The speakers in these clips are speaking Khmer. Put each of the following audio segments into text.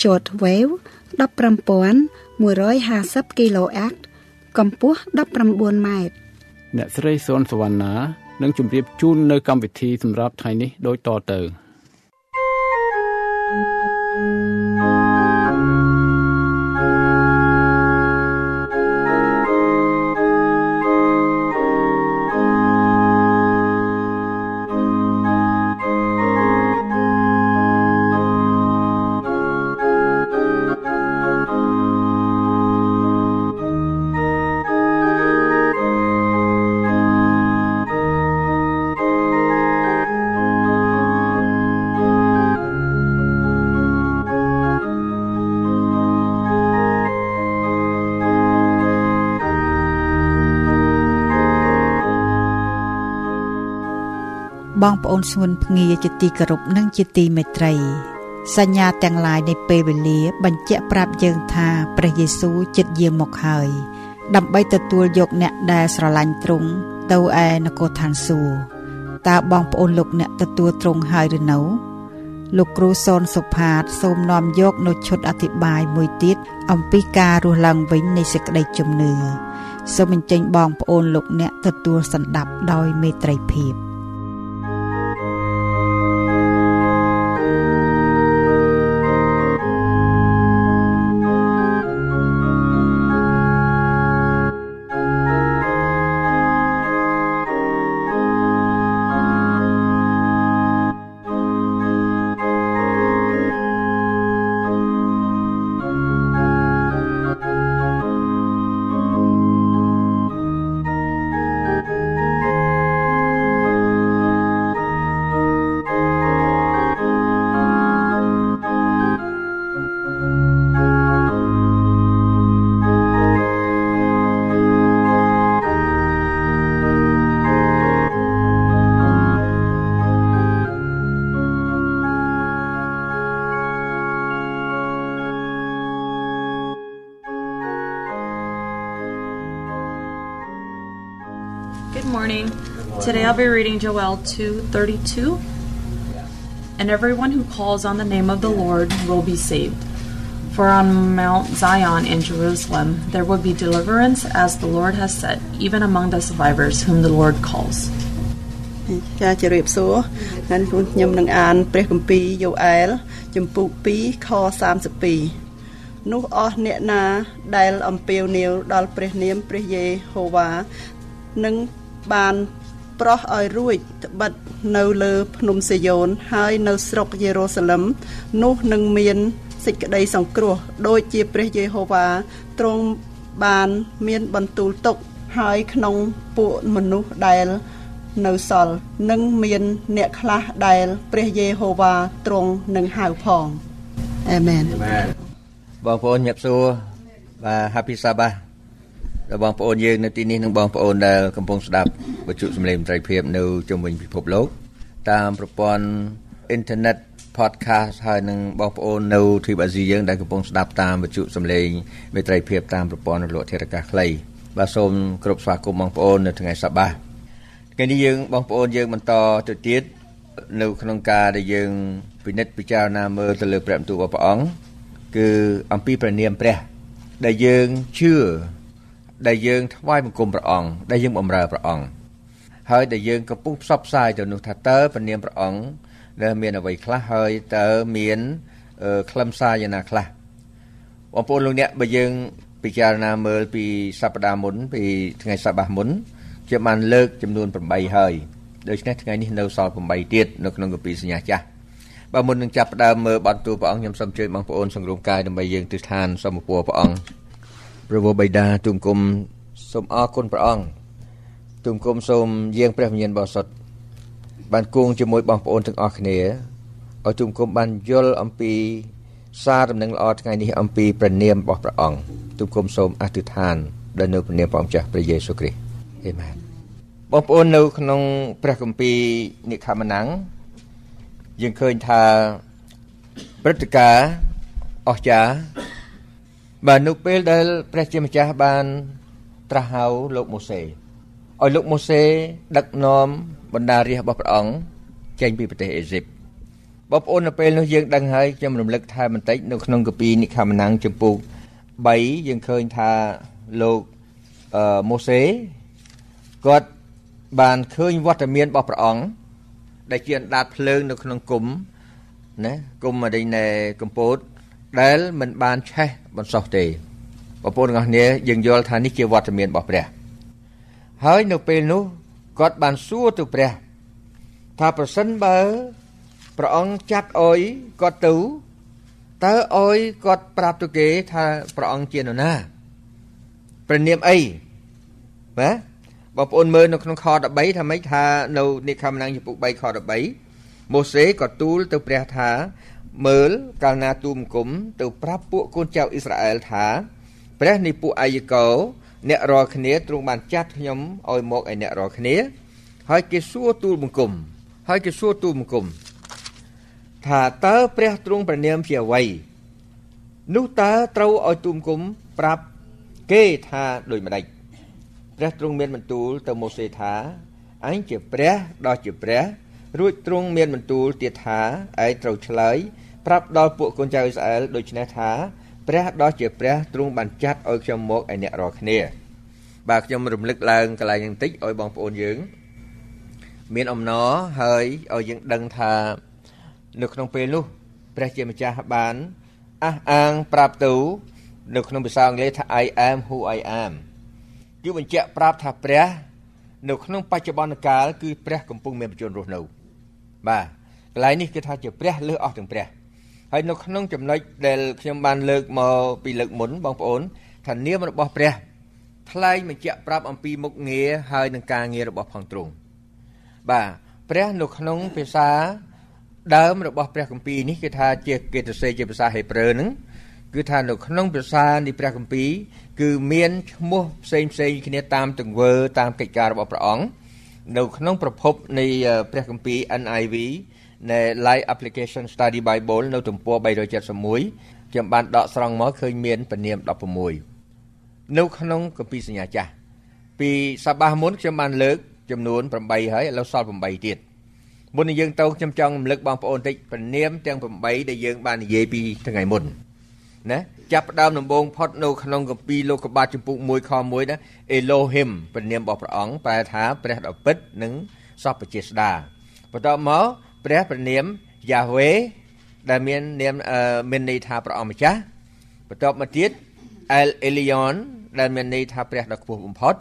short wave 15150 kHz កម្ពស់19ម៉ែត្រអ្នកស្រីសុនសវណ្ណានឹងជម្រាបជូននៅកម្មវិធីសម្រាប់ថ្ងៃនេះដូចតទៅ បងប្អូនស្ងួនភ្ងាជាទីគោរពនិងជាទីមេត្រី សញ្ញាទាំងឡាយនៃពេលវេលា បញ្ជាក់ប្រាប់យើងថាព្រះយេស៊ូវចិត្តយាងមកហើយ ដើម្បីទទួលយកអ្នកដែលស្រឡាញ់ទ្រង់ទៅឯនគរឋានសួគ៌តើបងប្អូនលោកអ្នកទទួលទ្រង់ហើយឬនៅលោកគ្រូសនសុផាត សូមនាំយកនៅឈុតអធិប្បាយមួយទៀតអំពីការរស់ឡើងវិញនៃសេចក្តីជំនឿសូមអញ្ជើញបងប្អូនលោកអ្នកទទួលសន្តាប់ដោយមេត្រីភាព Today I'll be reading Joel 2:32. And everyone who calls on the name of the Lord will be saved. For on Mount Zion in Jerusalem there will be deliverance as the Lord has said, even among the survivors whom the Lord calls. ចាជម្រាបសួរನಾನುខ្ញុំនឹងអានព្រះគម្ពីរយូអែលចំពុក2ខ32នោះអស់អ្នកណាដែលអំពាវនាវដល់ព្រះនាមព្រះយេហូវ៉ានឹងបាន ប្រោះឲ្យរួចត្បិតនៅលើភ្នំសេយ៉ូនហើយនៅស្រុកយេរូសាឡឹមនោះនឹងមានសេចក្តីសង្គ្រោះដូចជាព្រះយេហូវ៉ាទ្រង់បានមានបន្ទូលទុកហើយក្នុងពួកមនុស្សដែលនៅសល់នឹងមានអ្នកខ្លះដែលព្រះយេហូវ៉ាទ្រង់នឹងហៅផងអាមែនបងប្អូនញាប់សួរបាទ Happy Sabbath ដល់បងប្អូនយើងនៅទីនេះនិងបងប្អូនដែលកំពុងស្ដាប់វិទ្យុសំឡេងមន្ត្រីភាពនៅជុំវិញពិភពលោក តាមប្រព័ន្ធអ៊ីនធឺណិត podcast ហើយនឹងបងប្អូននៅទ្វីបអាស៊ីយើងដែលកំពុងស្ដាប់តាមវិទ្យុសំឡេងមេត្រីភាពតាមប្រព័ន្ធរលកធាតុអាកាសខ្លីបាទសូមគោរពស្វាគមន៍បងប្អូននៅថ្ងៃសប្តាហ៍ថ្ងៃនេះយើងបងប្អូនយើងបន្តទៅទៀតនៅក្នុងការដែលយើងពិនិត្យពិចារណាមើលទៅលើព្រះបន្ទូលរបស់ព្រះអង្គគឺអំពីព្រះនាមព្រះ ដែលយើងជឿ ដែលយើងថ្វាយបង្គំព្រះអង្គដែលយើងបម្រើព្រះអង្គហើយដែលយើងកំពុងផ្សព្វផ្សាយទៅនោះថាតើព្រះនាមព្រះអង្គដែលមានអ្វីខ្លះហើយតើមានខ្លឹមសារយ៉ាងណាខ្លះបងប្អូនលោកអ្នកបើយើងពិចារណាមើលពីសប្តាហ៍មុន ពីថ្ងៃសបាសមុនជាបានលើកចំនួន8ហើយដូច្នេះថ្ងៃនេះនៅសល់8ទៀតនៅក្នុងគម្ពីរសញ្ញាចាស់បើមុននឹងចាប់ផ្ដើមមើលបន្ទូលព្រះអង្គខ្ញុំសូមអញ្ជើញបងប្អូនសង្រួមកាយដើម្បីយើងទិដ្ឋានសូមពរព្រះអង្គ ព្រះវរបិតាទូមគុំសូមអរគុណព្រះអង្គទូមគុំសូមយាងព្រះវិញ្ញាណបរិសុទ្ធបានគង់ជាមួយបងប្អូនទាំងអស់គ្នាឲ្យទូមគុំបានយល់អំពីសារដំណឹងល្អថ្ងៃនេះអំពីព្រះនាមរបស់ព្រះអង្គទូមគុំសូមអធិដ្ឋានដល់នៅព្រះនាមព្រះអង្គចាស់ព្រះយេស៊ូវគ្រីស្ទអេមែនបងប្អូននៅក្នុងព្រះគម្ពីរនិខមណាំងយើងឃើញថាព្រឹត្តិការណ៍អស្ចារ្យ បាទនៅពេលដែលព្រះជាម្ចាស់បានត្រាស់ហៅលោកម៉ូសេឲ្យលោកម៉ូសេដឹកនាំបណ្ដារាជរបស់ព្រះអង្គចេញពីប្រទេសអេស៊ីបបងប្អូននៅពេលនោះយើងដឹងហើយខ្ញុំរំលឹកថែមបន្តិចនៅក្នុងកាពីនិខមណាំងចំពុក3យើងឃើញថាលោកអឺម៉ូសេគាត់បានឃើញវត្តមានរបស់ព្រះអង្គដែលជាអណ្ដាតភ្លើងនៅក្នុងគុំណាគុំអរិញនៃកម្ពុជា ដែលមិនបានឆេះបន្សោះទេបងប្អូនទាំងអស់គ្នាយើងយល់ថានេះជាវត្តមានរបស់ព្រះ ហើយនៅពេលនោះគាត់បានសួរទៅព្រះ ថាប្រសិនបើព្រះអង្គចាត់អុយគាត់ទៅតើអុយគាត់ប្រាប់ទៅគេថាព្រះអង្គជានរណាព្រះនាមអីបាទបងប្អូនមើលនៅក្នុងខ13ថាម៉េចថានៅនិខមណាំងចំពុក3ខ13ម៉ូសេក៏ទូលទៅព្រះថា មើលកាលណាទូមគុំទៅប្រាប់ពួកកូនចៅអ៊ីស្រាអែលថាព្រះនៃពួកអាយកោអ្នករាល់គ្នាទ្រង់បានចាត់ខ្ញុំឲ្យមកឲ្យអ្នករាល់គ្នា ហើយគេសួរទូលបង្គំហើយគេសួរទូលបង្គំថាតើព្រះទ្រង់ព្រះនាមជាអ្វីនោះតើត្រូវឲ្យទូមគុំប្រាប់គេថាដូចម្ដេចព្រះទ្រង់មានបន្ទូលទៅម៉ូសេថាអញជាព្រះដ៏ជាព្រះរួចទ្រង់មានបន្ទូលទៀតថាឯងត្រូវឆ្លើយ ប្រាប់ដល់ពួកកូនចៅអ៊ីស្រាអែលដូច្នេះថាព្រះដ៏ជាព្រះទ្រង់បានចាត់ឲ្យខ្ញុំមកឲ្យអ្នករាល់គ្នា បាទខ្ញុំរំលឹកឡើងកន្លែងបន្តិចឲ្យបងប្អូនយើង មានអំណរហើយឲ្យយើងដឹងថានៅក្នុងពេលនោះព្រះជាម្ចាស់បានអះអាងប្រាប់ទៅនៅក្នុងភាសាអង់គ្លេសថា I am who I am គឺបញ្ជាក់ប្រាប់ថាព្រះ នៅក្នុងបច្ចុប្បន្នកាលគឺព្រះកំពុងមានបញ្ជនរស់នៅបាទកន្លែងនេះគឺថាជាព្រះលើសអស់ទាំងព្រះ ហើយនៅក្នុងចំណុចដែលខ្ញុំបានលើកមកពីលើកមុនបងប្អូនថានាមរបស់ព្រះថ្លែងបញ្ជាក់ប្រាប់អំពីមុខងារហើយនឹងការងាររបស់ផងទ្រង់បាទព្រះនៅក្នុងភាសាដើមរបស់ព្រះគម្ពីរនេះគឺថាជាគេទៅសេជាភាសាហេប្រឺហ្នឹងគឺថានៅក្នុងភាសានៃព្រះគម្ពីរគឺមានឈ្មោះផ្សេងផ្សេងគ្នាតាមទង្វើតាមកិច្ចការរបស់ព្រះអង្គនៅក្នុងប្រភពនៃព្រះគម្ពីរ NIV នៃ Live Application Study Bible នៅទំព័រ371ខ្ញុំបានដកស្រង់មកឃើញមានពនាម16នៅក្នុងគម្ពីរសញ្ញាចាស់ពីសបាសមុនខ្ញុំបានលើកចំនួន8ហើយឥឡូវសល់8ទៀតមុននឹងយើងទៅខ្ញុំចង់រំលឹកបងប្អូនតិចពនាមទាំង8ដែលយើងបាននិយាយពីថ្ងៃមុនណាចាប់ផ្ដើមដំបូងផុតនៅក្នុងគម្ពីរលោកកបាតចំពុក1ខ1ណាអេឡូហ៊ីមព្រះនាមរបស់ព្រះអង្គប្រែថាព្រះដ៏ពិតនិងសពជាស្ដាបន្ទាប់មក ព្រះព្រះនាមយ៉ាវេដែលមាននាមមានន័យថាព្រះអង្គម្ចាស់បន្ទាប់មកទៀតអែលអេលីយ៉នដែលមានន័យថាព្រះដ៏ខ្ពស់បំផុត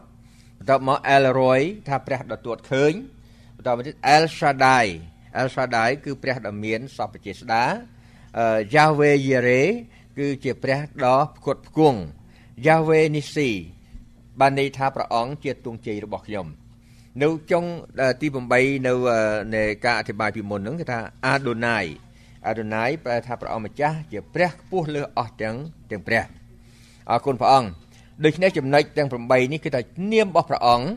បន្ទាប់មកអែលរយថាព្រះដ៏ទួតឃើញបន្ទាប់មកទៀតអែលសាដាយអែលសាដាយគឺព្រះដ៏មានសពជាស្ដាយ៉ាវេយេរ៉េគឺជាព្រះដ៏ផ្គត់ផ្គង់យ៉ាវេនីស៊ីបានន័យថាព្រះអង្គជាទងជ័យរបស់ខ្ញុំ នៅចុងទី8នៅនៃការអធិប្បាយពីមុនហ្នឹងគឺថាអាដូណៃអាដូណៃប្រែថាព្រះអង្គម្ចាស់ជាព្រះខ្ពស់លើអស់ទាំងទាំងព្រះអរគុណព្រះអង្គដូច្នេះចំណុចទាំង8នេះគឺថានាមរបស់ព្រះអង្គ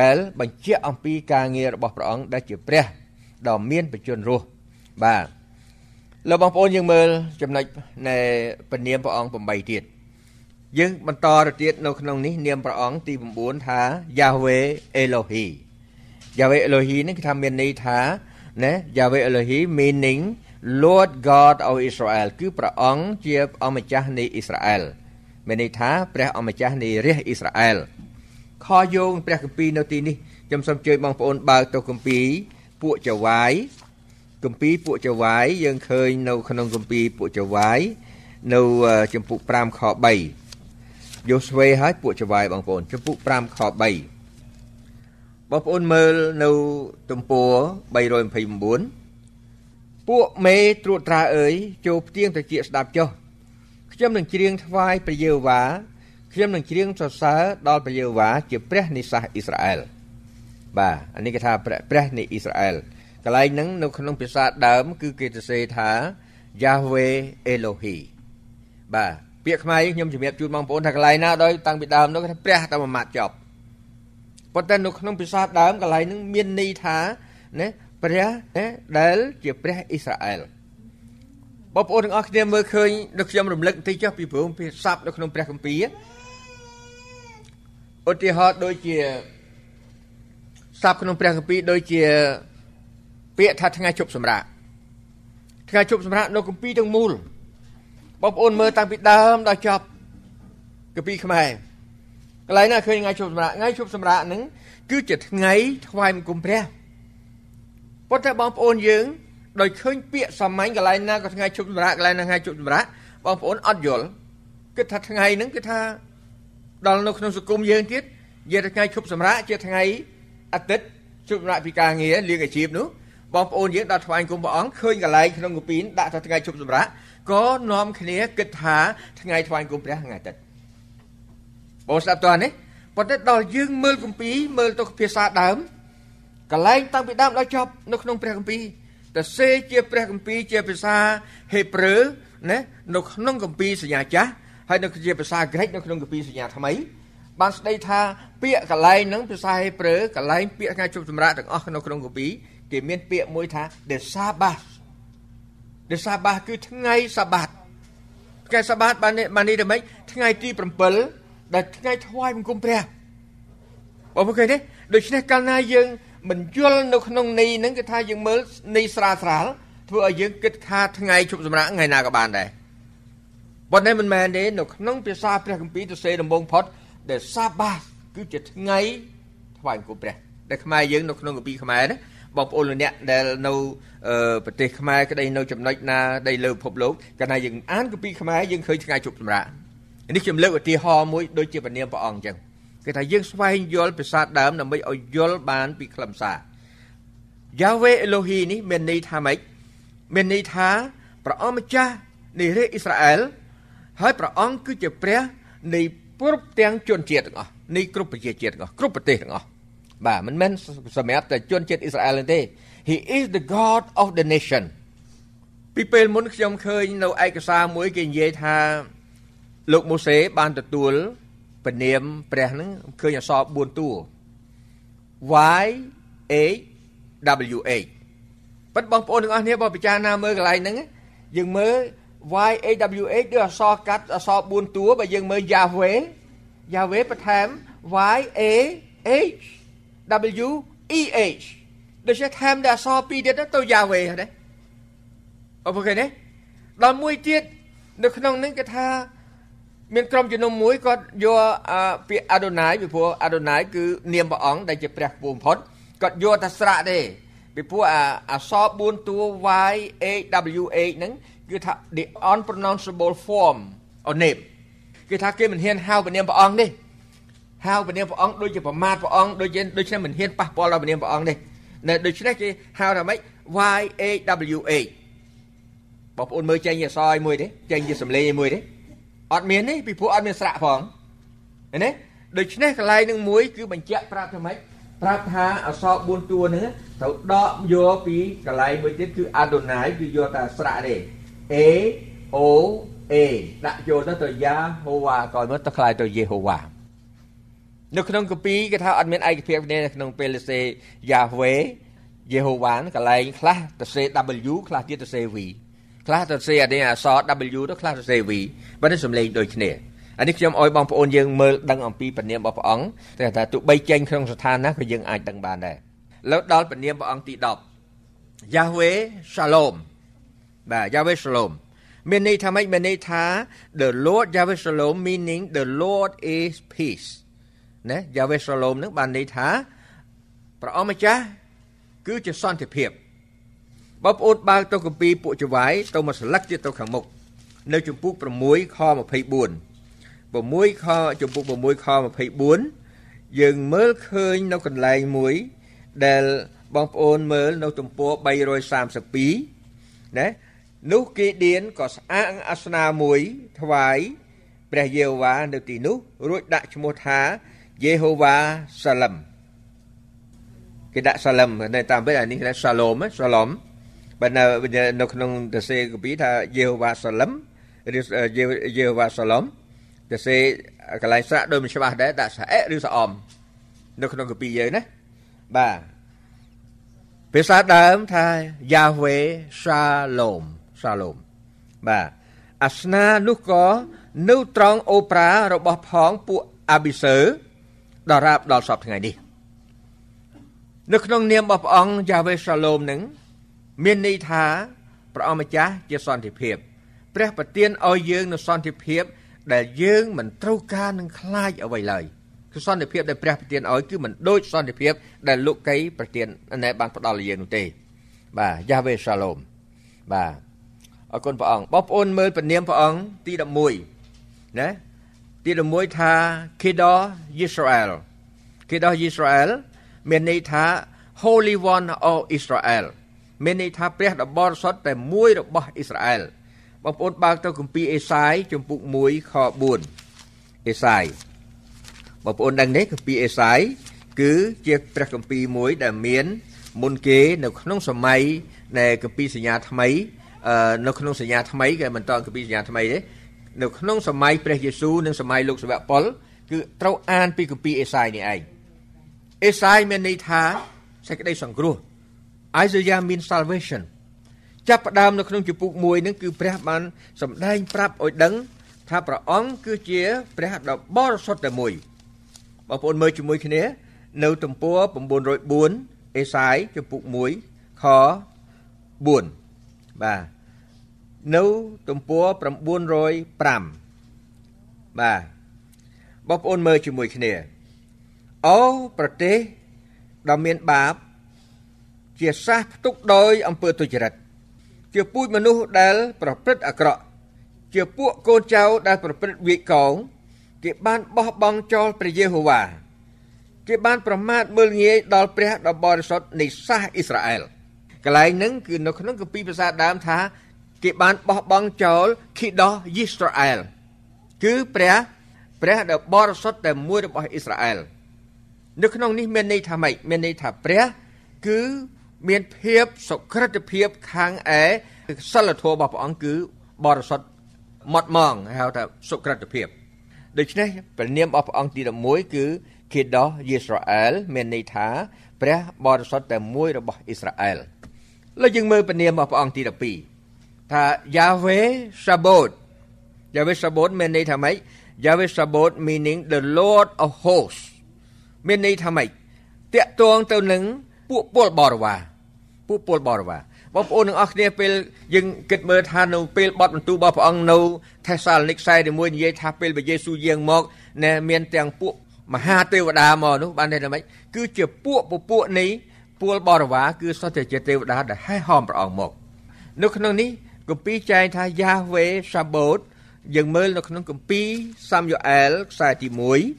ដែលបញ្ជាក់អំពីការងាររបស់ព្រះអង្គដែលជាព្រះដ៏មានបច្ចុប្បន្នរស់បាទលោកបងប្អូនយើងមើលចំណុចនៃពនាមព្រះអង្គ8ទៀត យើងបន្តទៅទៀតនៅក្នុងនេះនាមព្រះអង្គទី9ថា Yahweh Elohi Yahweh Elohi នេះគឺថាមានន័យថាណា Yahweh Elohi meaning Lord God of Israel គឺព្រះអង្គជាអម្ចាស់នៃអ៊ីស្រាអែលមានន័យថាព្រះអម្ចាស់នៃរាជអ៊ីស្រាអែលខយោងព្រះគម្ពីរនៅទីនេះខ្ញុំសូមជួយបងប្អូនបើកទៅគម្ពីរពួកចវាយគម្ពីរពួកចវាយយើងឃើញនៅក្នុងគម្ពីរពួកចវាយនៅចំពុក5ខ3 យោស្វេហើយពួកចវាយបងប្អូនចំពុក5ខ3បងប្អូនមើលនៅទំព័រ329ពួកមេត្រួតត្រាអើយចូលផ្ទៀងត្រជាស្ដាប់ចុះខ្ញុំនឹងច្រៀងថ្វាយព្រះយេហូវ៉ាខ្ញុំនឹងច្រៀងសរសើរដល់ព្រះយេហូវ៉ាជាព្រះនិសាសអ៊ីស្រាអែលបាទអានេះគេថាព្រះនៃអ៊ីស្រាអែលកន្លែងហ្នឹងនៅក្នុងភាសាដើម គឺគេសរសេរថា Yahweh Elohi បាទ ពាក្យខ្មែរខ្ញុំជំរាបជូនបងប្អូនថាកន្លែងណាដោយតាំងពីដើមនោះគេថាព្រះតែមួយម៉ាត់ចប់ប៉ុន្តែនៅក្នុងភាសាដើមកន្លែងហ្នឹងមានន័យថាណាព្រះណាដែលជាព្រះអ៊ីស្រាអែលបងប្អូនទាំងអស់គ្នាមើលឃើញដូចខ្ញុំរំលឹកបន្តិចចុះពីព្រមភាសាប់នៅក្នុងព្រះគម្ពីរឧទាហរណ៍ដូចជាស័ព្ទក្នុងព្រះគម្ពីរដូចជាពាក្យថាថ្ងៃជប់សម្រាប់ថ្ងៃជប់សម្រាប់នៅគម្ពីរទាំងមូល បងប្អូនមើលតាំងពីដើមដល់ចប់គម្ពីរខ្មែរកន្លែងណាឃើញថ្ងៃជប់សម្រាប់ថ្ងៃជប់សម្រាប់ហ្នឹងគឺជាថ្ងៃថ្វាយបង្គំព្រះប៉ុន្តែបងប្អូនយើងដោយឃើញពាក្យសាមញ្ញកន្លែងណាក៏ថ្ងៃជប់សម្រាប់កន្លែងណាថ្ងៃជប់សម្រាប់បងប្អូនអត់យល់គិតថាថ្ងៃហ្នឹងគឺថាដល់នៅក្នុងសង្គមយើងទៀតនិយាយថាថ្ងៃជប់សម្រាប់ជាថ្ងៃអាទិត្យជប់សម្រាប់ពីការងារលៀងអាជីពនោះបងប្អូនយើងដល់ថ្វាយគុំព្រះអង្គឃើញកន្លែងក្នុងកពីនដាក់ថាថ្ងៃជប់សម្រាប់ ក៏នាំគ្នាគិតថាថ្ងៃថ្វាយគុំព្រះថ្ងៃអាទិត្យបងស្ដាប់តើនេះប៉ុន្តែដល់យើងមើលគម្ពីរមើលទៅភាសាដើមកន្លែងតាំងពីដើមដល់ចប់នៅក្នុងព្រះគម្ពីរតែសេជាព្រះគម្ពីរជាភាសាហេប្រឺណានៅក្នុងគម្ពីរសញ្ញាចាស់ហើយនៅជាភាសាក្រិកនៅក្នុងគម្ពីរសញ្ញាថ្មីបានស្ដីថាពាក្យកន្លែងហ្នឹងភាសាហេប្រឺកន្លែងពាក្យថ្ងៃជប់សម្រាប់ទាំងអស់នៅក្នុងគម្ពីរគេមានពាក្យមួយថា the sabbath the sabbath គឺថ្ងៃសាបាតថ្ងៃសាបាតបានបាននេះទៅម៉េចថ្ងៃទី7ដែលថ្ងៃថ្វាយបង្គំព្រះបងប្អូនឃើញទេដូច្នេះកាលណាយើងមិនយល់នៅក្នុងន័យហ្នឹងគឺថាយើងមើលន័យស្រាលស្រាលធ្វើឲ្យយើងគិតថាថ្ងៃជប់សម្រាប់ថ្ងៃណាក៏បានដែរប៉ុន្តែមិនមែនទេនៅក្នុងភាសាព្រះគម្ពីរទៅសេដំបងផុតដែលសាបាសគឺជាថ្ងៃថ្វាយបង្គំព្រះដែលខ្មែរយើងនៅក្នុងគម្ពីរខ្មែរណា បងប្អូនលោកអ្នកដែលនៅប្រទេសខ្មែរក្តីនៅចំណុចណាដែលលើពិភពលោកកាលណាយើងអានគម្ពីរខ្មែរយើងឃើញថ្ងៃជប់សម្រាប់នេះខ្ញុំលើកឧទាហរណ៍មួយដូចជាពនាមព្រះអង្គអញ្ចឹងគេថាយើងស្វែងយល់ភាសាដើមដើម្បីឲ្យយល់បានពីខ្លឹមសារ Yahweh Elohi នេះមានន័យថាម៉េចមានន័យថាព្រះអង្គម្ចាស់នៃរាជអ៊ីស្រាអែលហើយព្រះអង្គគឺជាព្រះនៃគ្រប់ទាំងជនជាតិទាំងអស់នៃគ្រប់ប្រជាជាតិទាំងអស់គ្រប់ប្រទេសទាំងអស់ បាទមិនមែនសម្រាប់តែជនជាតិអ៊ីស្រាអែលទេ He is the God of the nation ពីពេលមុនខ្ញុំឃើញនៅឯកសារមួយគេនិយាយថាលោកម៉ូសេបានទទួលពនាមព្រះហ្នឹងឃើញអក្សរ4តួ Y A W A ប៉ុន្តែបងប្អូនទាំងអស់គ្នាបើពិចារណាមើលកន្លែងហ្នឹងយើងមើល Y A W A គឺអក្សរកាត់អក្សរ4តួបើយើងមើល Yahweh Yahweh បន្ថែម Y A H W E H ដូច្នេះថែមតែអក្សរពីរទៀតទៅ Yahweh ហ្នឹងអូខេទេដល់មួយទៀតនៅក្នុងនេះគេថា មានក្រុមជំនុំមួយគាត់យកពាក្យអាដូណាយពីព្រោះអាដូណាយគឺនាមព្រះអង្គដែលជាព្រះពូបំផុតគាត់យកតែស្រៈទេពីព្រោះអាអក្សរ4តួ Y A W A ហ្នឹងគឺថា the unpronounceable form or name គឺថាគេមិនហ៊ានហៅព្រះនាមព្រះអង្គទេ ហៅព្រះនាមព្រះអង្គដូចជាប្រមាថព្រះអង្គដូចជាដូច្នេះមិនហ៊ានប៉ះពាល់ដល់ព្រះនាមព្រះអង្គទេនៅដូច្នេះគេហៅថាម៉េច Y A W A បងប្អូនមើលចេញអក្សរឲ្យមួយទេចេញជាសំឡេងឲ្យមួយទេអត់មានទេពីព្រោះអត់មានស្រៈផងឃើញទេដូច្នេះកន្លែងនឹងមួយគឺបញ្ជាក់ប្រាប់ថាម៉េចប្រាប់ថាអក្សរ4តួហ្នឹងត្រូវដកយកពីកន្លែងមួយទៀតគឺ Adonai គឺយកតែស្រៈទេ A O A ដាក់ចូលទៅទៅយ៉ាហូវ៉ាក៏មើលទៅខ្លាយទៅយេហូវ៉ា នៅក្នុងកាពីគេថាអត់មានឯកភាពគ្នានៅក្នុងពេលសេយ៉ាវ៉េយេហូវ៉ាកន្លែងខ្លះទៅសេ W ខ្លះទៀតទៅសេ V ខ្លះទៅសេអានេះអក្សរ W ទៅខ្លះទៅសេ V បើនេះសំឡេងដូចគ្នាអានេះខ្ញុំអោយបងប្អូនយើងមើលដឹងអំពីពនាមរបស់ព្រះអង្គតែថាទោះបីចេញក្នុងស្ថានណាក៏យើងអាចដឹងបានដែរលើដល់ពនាមព្រះអង្គទី10 Yahweh Shalom បាទ Yahweh Shalom មានន័យថាម៉េចមានន័យថា the Lord Yahweh Shalom meaning the Lord is peace ណា Yahweh Shalom នឹងបានន័យថាព្រះអង្គម្ចាស់គឺជាសន្តិភាពបងប្អូនបើកទៅគម្ពីរពួកចវាយទៅមកស្លឹកទៀតទៅខាងមុខនៅចំពុក6ខ24 6ខចំពុក6ខ24យើងមើលឃើញនៅកន្លែងមួយដែលបងប្អូនមើលនៅទំព័រ332ណានោះគេឌៀនក៏ស្អាងអាសនាមួយថ្វាយព្រះយេហូវ៉ានៅទីនោះរួចដាក់ឈ្មោះថា យេហូវ៉ាសាឡឹមគេដាក់សាឡឹមនៅតាមពេលអានេះគេសាឡូមសាឡូមបើនៅនៅក្នុងទសេកពីថាយេហូវ៉ាសាឡឹមឬយេហូវ៉ាសាឡូមទសេកន្លែងស្រាក់ដូចមិនច្បាស់ដែរដាក់សាអេឬសាអមនៅក្នុងកពីយើងណាបាទភាសាដើមថាយ៉ាវេសាឡូមសាឡូមបាទអាសនានោះក៏នៅត្រង់អូប្រារបស់ផងពួកអាប៊ីសើ ដល់រាបដល់សពថ្ងៃនេះនៅក្នុងនាមរបស់ព្រះអង្គយ៉ាវេសាឡូមនឹងមានន័យថាព្រះអង្គម្ចាស់ជាសន្តិភាពព្រះប្រទានឲ្យយើងនូវសន្តិភាព ដែលយើងមិនត្រូវការនឹងខ្លាចអ្វីឡើយគឺសន្តិភាពដែលព្រះប្រទានឲ្យគឺមិនដូចសន្តិភាព ដែលលោកកៃប្រទានណែបានផ្ដល់ឲ្យយើងនោះទេ បាទយ៉ាវេសាឡូមបាទអរគុណព្រះអង្គបងប្អូនមើលពនាមព្រះអង្គទី11ណា ទី11ថា Kedah Israel Kedah Israel មានន័យថា Holy One of Israel មានន័យថាព្រះដ៏បរិសុទ្ធតែមួយរបស់អ៊ីស្រាអែលបងប្អូនបើកទៅគម្ពីរអេសាយជំពូក1ខ4អេសាយបងប្អូនដឹងទេគម្ពីរអេសាយគឺជាព្រះគម្ពីរមួយដែលមាន មុនគេនៅក្នុងសម័យនៃគម្ពីរសញ្ញាថ្មីនៅក្នុងសញ្ញាថ្មីគេមិនតគម្ពីរសញ្ញាថ្មីទេ នៅក្នុងសម័យព្រះយេស៊ូវនិងសម័យលោកសាវកប៉ុលគឺត្រូវអានពីគម្ពីរអេសាយនេះឯងអេសាយមានន័យថាសេចក្តីសង្គ្រោះ Isaiah mean salvation ចាប់ផ្ដើមនៅក្នុងជំពូក1នឹងគឺព្រះបានសម្ដែងប្រាប់ឲ្យដឹង ថាព្រះអង្គគឺជាព្រះដ៏បរិសុទ្ធតែមួយបងប្អូនមើលជាមួយគ្នា នៅទំព័រ904អេសាយជំពូក1ខ4បាទ នៅទំព័រ905បាទបងប្អូនមើលជាមួយគ្នាអូប្រទេសដ៏មានបាប ជាសះផ្ទុកដោយអំពើទុច្ចរិតជាពូជមនុស្សដែល ប្រព្រឹត្តអាក្រក់ ជាពួកកូនចៅដែលប្រព្រឹត្តវាយកោងគេបានបោះបង់ចោលព្រះយេហូវ៉ាគេបានប្រមាថមើលងាយដល់ព្រះដ៏បរិសុទ្ធនៃសាសអ៊ីស្រាអែលកន្លែងហ្នឹងគឺនៅក្នុងគម្ពីរភាសាដើមថា គេបានបោះបង់ចោលខីដោយីស្រាអែលគឺព្រះព្រះដ៏បរិសុទ្ធតែមួយរបស់អ៊ីស្រាអែលនៅក្នុងនេះមានន័យថាម៉េចមានន័យថាព្រះ គឺមានភាពសុក្រិតភាពខាងឯសិលធម៌របស់ព្រះអង្គគឺបរិសុទ្ធម៉ត់ម៉ងហៅថាសុក្រិតភាពដូច្នេះព្រះនាមរបស់ព្រះអង្គទី11គឺគីដោយីស្រាអែលមានន័យថា ព្រះបរិសុទ្ធតែមួយរបស់អ៊ីស្រាអែលលើយើងមើលព្រះនាមរបស់ព្រះអង្គទី12 ថា Yahweh Sabaoth Yahweh Sabaoth មានន័យថាម៉េច Yahweh Sabaoth meaning the Lord of hosts មានន័យថាម៉េចតាក់ទងទៅនឹងពួកពលបរិវារពួកពលបរិវារបងប្អូនទាំងអស់គ្នាពេលយើងគិតមើលថានៅពេលបត់បន្ទូលរបស់ព្រះអង្គនៅថេសាឡូនីក41និយាយថាពេលព្រះយេស៊ូវយាងមកណែមានទាំងពួកមហាទេវតាមកនោះបានតែម៉េចគឺជាពួកពពួកនេះពលបរិវារគឺសុទ្ធតែជាទេវតាដែលហែហោមព្រះអង្គមក នៅក្នុងនេះ គម្ពីរចែងថាយ៉ាវេសាបូតយើងមើលនៅក្នុងគម្ពីរសាមយូអែលខ្សែទី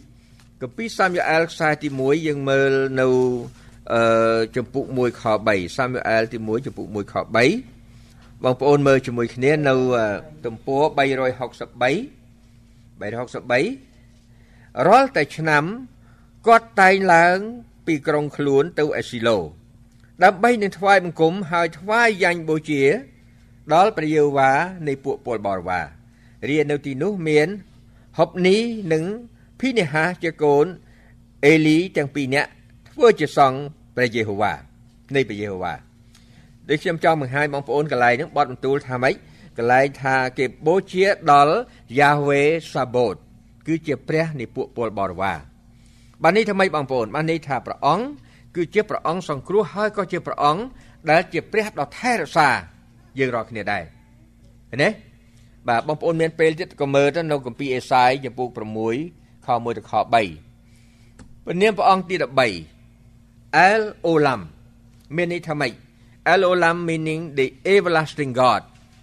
1គម្ពីរសាមយូអែលខ្សែទី1យើងមើលនៅអឺចំពុក1ខ3សាមូអែលទី1ចំពុក1ខ3បងប្អូនមើលជាមួយគ្នានៅទំព័រ363 363រាល់តែឆ្នាំគាត់តែងឡើងពីក្រុងខ្លួនទៅអេស៊ីឡូដើម្បីនឹងថ្វាយបង្គំហើយថ្វាយយ៉ាញ់បូជា ដល់ព្រះយេហូវ៉ានៃពួកពលបរិវាររៀននៅទីនោះមានហុបនីនិងភីនេហាជាកូនអេលីទាំងពីរនាក់ធ្វើជាសង្ឃព្រះយេហូវ៉ានៃព្រះយេហូវ៉ាដូចខ្ញុំចង់បង្ហាញបងប្អូនកន្លែងហ្នឹងបត់បន្ទូលថាម៉េចកន្លែងថាគេបូជាដល់យ៉ាវេសាបូតគឺជាព្រះនៃពួកពលបរិវារបាទនេះថាម៉េចបងប្អូនបាទនេះថាព្រះអង្គគឺជាព្រះអង្គសង្គ្រោះហើយក៏ជាព្រះអង្គដែលជាព្រះដ៏ថែរក្សា យើងរាល់គ្នាដែរឃើញទេបាទបងប្អូនមានពេលទៀតក៏មើលទៅនៅគម្ពីរអេសាយចំពោះ6ខ1ទៅខ3ព្រះនាមព្រះអង្គទី13 El Olam មានន័យថាម៉េច El Olam meaning the everlasting God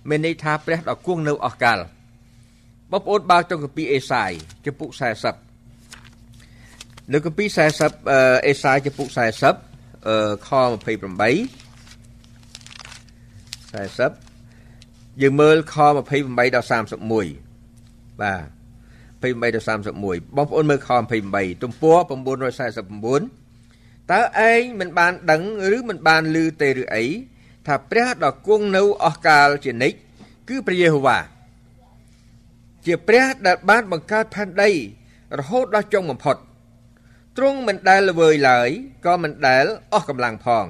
មានន័យថាព្រះដ៏គង់នៅអស់កលបងប្អូនបើកទៅកាពីអេសាយចំពុក40នៅកាពី40អេសាយចំពុក40ខ28 40យើងមើលខ28ដល់31បាទ28ដល់31បងប្អូនមើលខ28ទំព័រ949តើឯងមិនបានដឹងឬមិនបានឮទេឬអីថាព្រះដ៏គង់នៅអស់កាលជានិច្ចគឺព្រះយេហូវ៉ាជាព្រះដែលបានបង្កើតផែនដី រហូតដល់ចុងបំផុតទ្រង់មិនដែលល្វើយឡើយក៏មិនដែលអស់កម្លាំងផង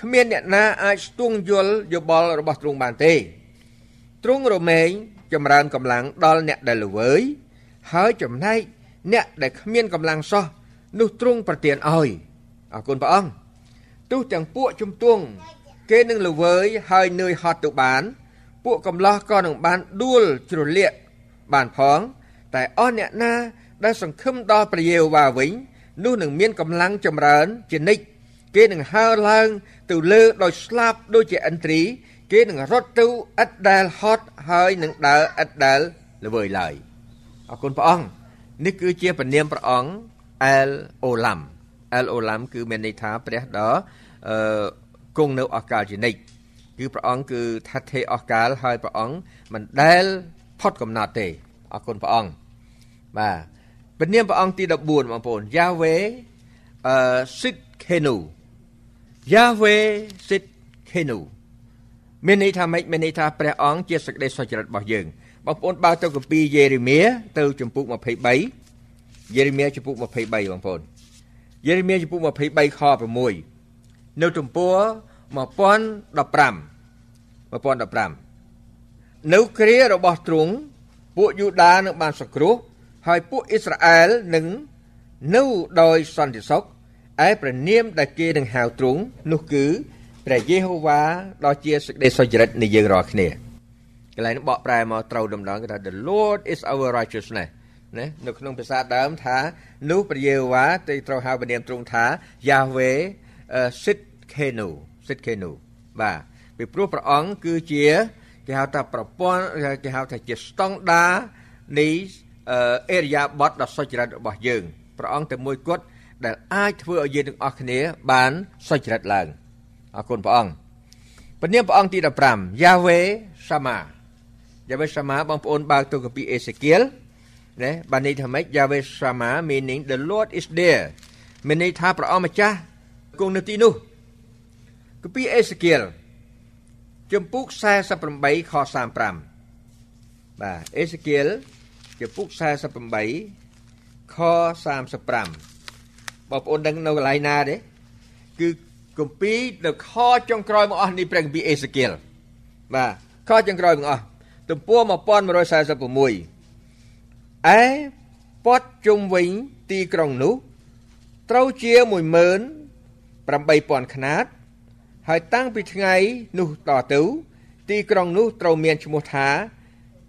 គ្មានអ្នកណាអាចស្ទង់យល់យោបល់របស់ទ្រង់បានទេទ្រង់រមែងចម្រើនកម្លាំងដល់អ្នកដែលល្វើយហើយចំណែកអ្នកដែលគ្មានកម្លាំងសោះនោះទ្រង់ប្រទានឲ្យអរគុណព្រះអង្គទោះទាំងពួកជំទង់គេនឹងល្វើយហើយនឿយហត់ទៅបាន ពួកកំឡោះក៏នឹងបានដួលជ្រលាក់បានផង តែអស់អ្នកណាដែលសង្ឃឹមដល់ព្រះយេហូវ៉ាវិញនោះនឹងមានកម្លាំងចម្រើនជានិច្ចគេនឹងហើរឡើង ទៅលើដោយស្លាប់ដូចជាឥន្ទ្រីគេនឹងរត់ទៅឥតដែលហត់ហើយនឹងដើរឥតដែលល្វើយឡើយអរគុណព្រះអង្គនេះគឺជាព្រះនាមព្រះអង្គអែលអូឡាំអែលអូឡាំគឺមានន័យថាព្រះដ៏អឺគង់នៅអកាលជានិច្ចគឺព្រះអង្គគឺថាថេអស់កាលហើយព្រះអង្គមិនដែលផុតកំណត់ទេអរគុណព្រះអង្គបាទព្រះនាមព្រះអង្គទី14បងប្អូនយ៉ាវេអឺស៊ីតខេនូ យ៉ាវេស៊ីតខេនូមានន័យថាម៉េចមានន័យថាព្រះអង្គជាសេចក្តីសុចរិតរបស់យើងបងប្អូនបើទៅគម្ពីរយេរេមៀទៅចំពុក23យេរេមៀចំពុក23បងប្អូនយេរេមៀចំពុក23ខ6នៅទំព័រ1015 1015នៅគ្រារបស់ទ្រង់ពួកយូដានឹងបានសង្គ្រោះហើយពួកអ៊ីស្រាអែលនឹងនៅដោយសន្តិសុខ ឯព្រះនាមដែលគេនឹងហៅទ្រង់នោះគឺព្រះយេហូវ៉ាដ៏ជាសេចក្តីសុចរិតនៃយើងរាល់គ្នាកន្លែងនេះបកប្រែមកត្រូវដំណងគេថា the Lord is our righteousness ណានៅក្នុងភាសាដើមថានោះព្រះយេហូវ៉ាទៅត្រូវហៅព្រះនាមទ្រង់ថា Yahweh Sitkenu Sitkenu បាទពីព្រោះព្រះអង្គគឺជាគេហៅថាប្រព័ន្ធគេហៅថាជាស្តង់ដានៃអេរិយាប័ត្រដ៏សុចរិតរបស់យើងព្រះអង្គតែមួយគត់ ដែលអាចធ្វើឲ្យយើងទាំងអស់គ្នាបានសុចរិតឡើងអរគុណព្រះអង្គព្រះនាមព្រះអង្គទី15 Yahweh Sama Yahweh Sama បងប្អូនបើកទៅកាពីអេសេគៀលណាបានន័យថាម៉េច Yahweh Sama meaning the Lord is there មានន័យថាព្រះអង្គម្ចាស់គង់នៅទីនោះកាពីអេសេគៀលជំពូក48ខ35បាទអេសេគៀលជំពូក48ខ35 បងប្អូនដឹងនៅកន្លែងណាទេគឺគម្ពីរនៅខចុងក្រោយមកអស់នេះព្រះគម្ពីរអេសេគៀលបាទខចុងក្រោយមកអស់ទំព័រ1146ឯពត់ជុំវិញទីក្រុងនោះត្រូវជា18000ខ្នាត ហើយតាំងពីថ្ងៃនោះតទៅ ទីក្រុងនោះត្រូវមានឈ្មោះថា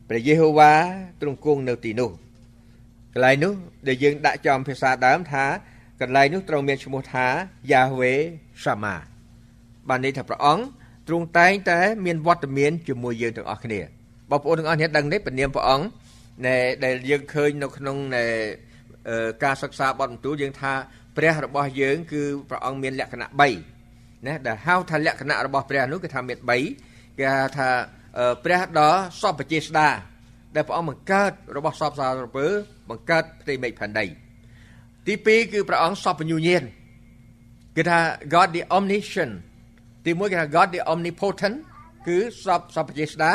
ព្រះយេហូវ៉ាទ្រង់គង់នៅទីនោះកន្លែងនោះដែលយើងដាក់ចំភាសាដើមថា កន្លែងនោះត្រូវមានឈ្មោះថាយ៉ាវេសាម៉ាបានន័យថាព្រះអង្គទ្រង់តែងតែមានវត្តមានជាមួយយើងទាំងអស់គ្នាបងប្អូនទាំងអស់គ្នាដឹងទេពនាមព្រះអង្គដែលយើងឃើញនៅក្នុងការសិក្សាបទបន្ទូលយើងថាព្រះរបស់យើងគឺព្រះអង្គមានលក្ខណៈ3ណាដែលហៅថាលក្ខណៈរបស់ព្រះនោះគឺថាមាន3គេហៅថាព្រះដ៏សពជាស្ដាដែលព្រះអង្គបង្កើតរបស់សពសារពើបង្កើតផ្ទៃមេឃផែនដី ទី2គឺព្រះអង្គសពញ្ញូញាណគេថា God the omniscient ទី1គេថា God the omnipotent គឺសពសពជាស្ដា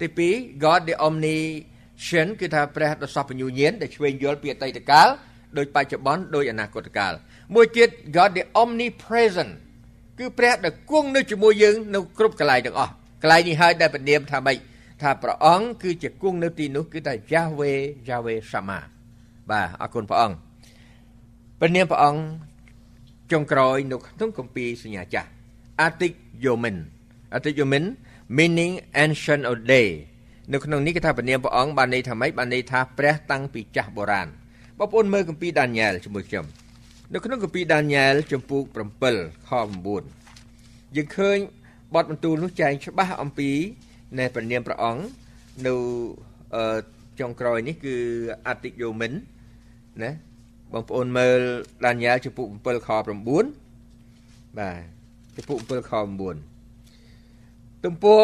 ទី2 God the omniscient គឺថាព្រះដ៏សពញ្ញូញាណដែលឆ្វេងយល់ពីអតីតកាលដោយបច្ចុប្បន្នដោយអនាគតកាលមួយទៀត God the omnipresent គឺព្រះដែលគង់នៅជាមួយយើងនៅគ្រប់កន្លែងទាំងអស់កន្លែងនេះហើយដែលពនាមថាម៉េចថាព្រះអង្គគឺជាគង់នៅទីនោះគឺថា Yahweh Yahweh Sama បាទអរគុណព្រះអង្គ ព្រះនាមព្រះអង្គចុងក្រោយនៅក្នុងគម្ពីរសញ្ញាចាស់ Arctic Yomin Arctic Yomin meaning ancient of day នៅក្នុងនេះគេថាព្រះនាមព្រះអង្គបានន័យថាម៉េចបានន័យថាព្រះតាំងពីចាស់បុរាណបងប្អូនមើលគម្ពីរដានីយ៉ែលជាមួយខ្ញុំនៅក្នុងគម្ពីរដានីយ៉ែលចំពូក7ខ9យើងឃើញបទបន្ទូលនោះចែងច្បាស់អំពីនៃព្រះនាមព្រះអង្គនៅចុងក្រោយនេះគឺអតិយោមិនណា បងប្អូនមើលដានីយ៉ែលចំពុក7ខ9បាទចំពុក7ខ9ទំព័រ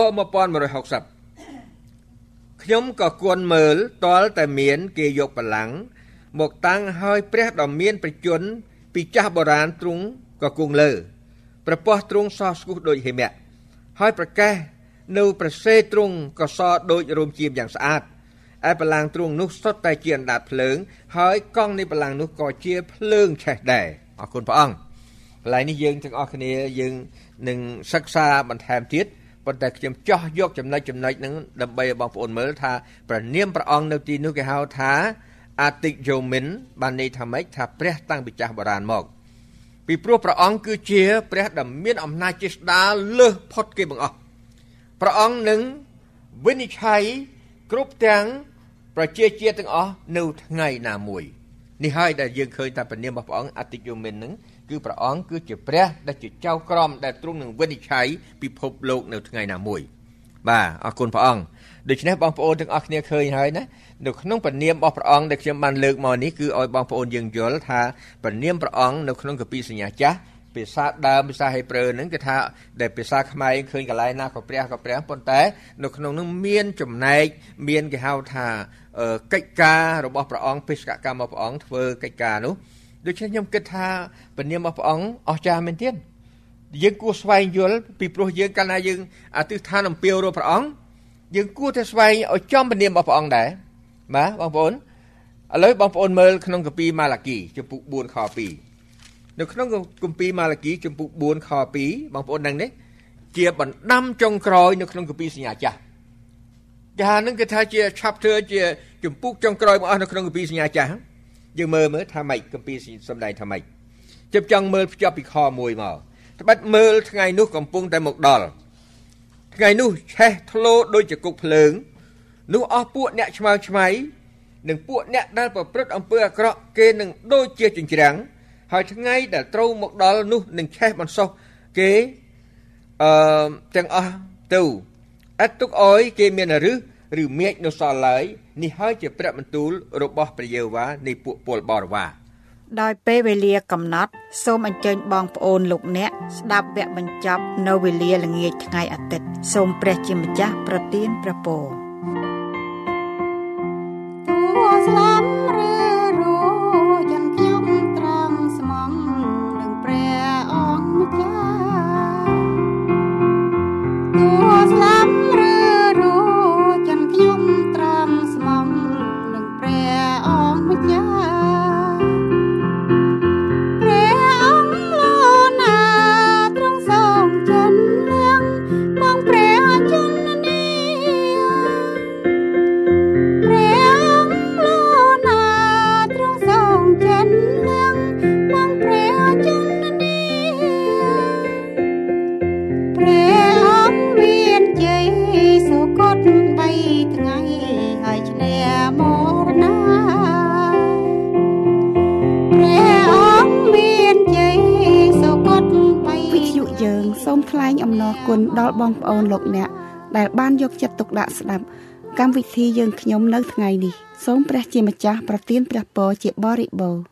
1160ខ្ញុំក៏គន់មើលតលតែមាន គេយកបលាំងមកតាំងហើយព្រះដ៏មានប្រជញ្ញពីចាស់បុរាណទ្រង់ក៏គង់លើប្រពោះទ្រង់សោះស្គុះដូចហេមៈហើយប្រកាសនៅប្រសេទ្រង់ក៏សដូចរោមជាមយ៉ាងស្អាត ឯបលាំងទ្រង់នោះសុទ្ធតែជាអណ្ដាតភ្លើង ហើយកង់នៃបលាំងនោះក៏ជាភ្លើងឆេះដែរអរគុណព្រះអង្គកន្លែងនេះយើងទាំងអស់គ្នាយើងនឹងសិក្សាបន្ថែមទៀតប៉ុន្តែខ្ញុំចោះយកចំណុចចំណុចហ្នឹងដើម្បីឲ្យបងប្អូនមើលថាព្រះនាមព្រះអង្គនៅទីនោះគេហៅថាអាតិយោមិនបានន័យថាម៉េចថាព្រះតាំងពីចាស់បុរាណមកពីព្រោះព្រះអង្គគឺជាព្រះដែលមានអំណាចជាស្ដារលើសផុតគេបង្អស់ព្រះអង្គនឹងវិនិច្ឆ័យ គ្រប់ទាំងប្រជាជាតិទាំងអស់នៅថ្ងៃណាមួយនេះហើយដែលយើងឃើញថាព្រះនាមរបស់ព្រះអង្គអតិយោមិននឹងគឺព្រះអង្គគឺជាព្រះដែលជាចៅក្រមដែលទ្រង់នឹងវិនិច្ឆ័យពិភពលោកនៅថ្ងៃណាមួយបាទអរគុណព្រះអង្គដូច្នេះបងប្អូនទាំងអស់គ្នាឃើញហើយណានៅក្នុងព្រះនាមរបស់ព្រះអង្គដែលខ្ញុំបានលើកមកនេះគឺឲ្យបងប្អូនយើងយល់ថាព្រះនាមព្រះអង្គនៅក្នុងកាពីសញ្ញាចាស់ ភាសាដើមភាសាហេប្រឺហ្នឹងគឺថាដែលភាសាខ្មែរឃើញកន្លែងណាក៏ព្រះក៏ព្រះប៉ុន្តែនៅក្នុងនោះមានចំណែកមានគេហៅថាកិច្ចការរបស់ព្រះអង្គបេសកកម្មរបស់ព្រះអង្គធ្វើកិច្ចការនោះដូច្នេះខ្ញុំគិតថាព្រះនាមរបស់ព្រះអង្គអស្ចារ្យមែនទែនយើងគួរស្វែងយល់ពីព្រោះយើងកាលណាយើងអធិដ្ឋានអំពាវរកព្រះអង្គយើងគួរតែស្វែងឲ្យចំព្រះនាមរបស់ព្រះអង្គដែរបាទបងប្អូនឥឡូវបងប្អូនមើលក្នុងគម្ពីរម៉ាឡាគីចំពុក4ខ2 នៅក្នុងគម្ពីរម៉ាឡាគីចំពុក4ខ2បងប្អូនដឹងទេជាបណ្ដាំចុងក្រោយនៅក្នុងគម្ពីរសញ្ញាចាស់គេហៅនឹងគេថាជា chapter ជាចំពុកចុងក្រោយមកអស់នៅក្នុងគម្ពីរសញ្ញាចាស់យើងមើលមើលថាម៉េចគម្ពីរសំដែងថាម៉េចជិបចង់មើលភ្ជាប់ពីខ1មកត្បិតមើលថ្ងៃនោះកំពុងតែមកដល់ថ្ងៃនោះឆេះធ្លោដូចជាគុកភ្លើងនោះអស់ពួកអ្នកឆ្មើឆ្មៃនិងពួកអ្នកដែលប្រព្រឹត្តអំពើអាក្រក់គេនឹងដូចជាចិញ្ច្រាំង ហើយថ្ងៃដែលត្រូវមកដល់នោះនឹងឆេះបន្សោះគេអឺទាំងអស់ទៅអត់ទុកអោយគេមានរឹសឬមេឃនៅសល់ឡើយនេះហើយជាព្រះបន្ទូលរបស់ព្រះយេហូវ៉ានៃពួកពលបរិវារដោយពេលវេលាកំណត់សូមអញ្ជើញបងប្អូនលោកអ្នកស្ដាប់វគ្គបញ្ចប់នៅវេលាល្ងាចថ្ងៃអាទិត្យសូមព្រះជាម្ចាស់ប្រទានព្រះពរទួស្លាប់ ទួស្យកចិត្តទុកដាក់ស្ដាប់កម្មវិធីយើងខ្ញុំនៅថ្ងៃនេះសូមព្រះជាម្ចាស់ប្រទានព្រះពរជាបរិបូរណ៍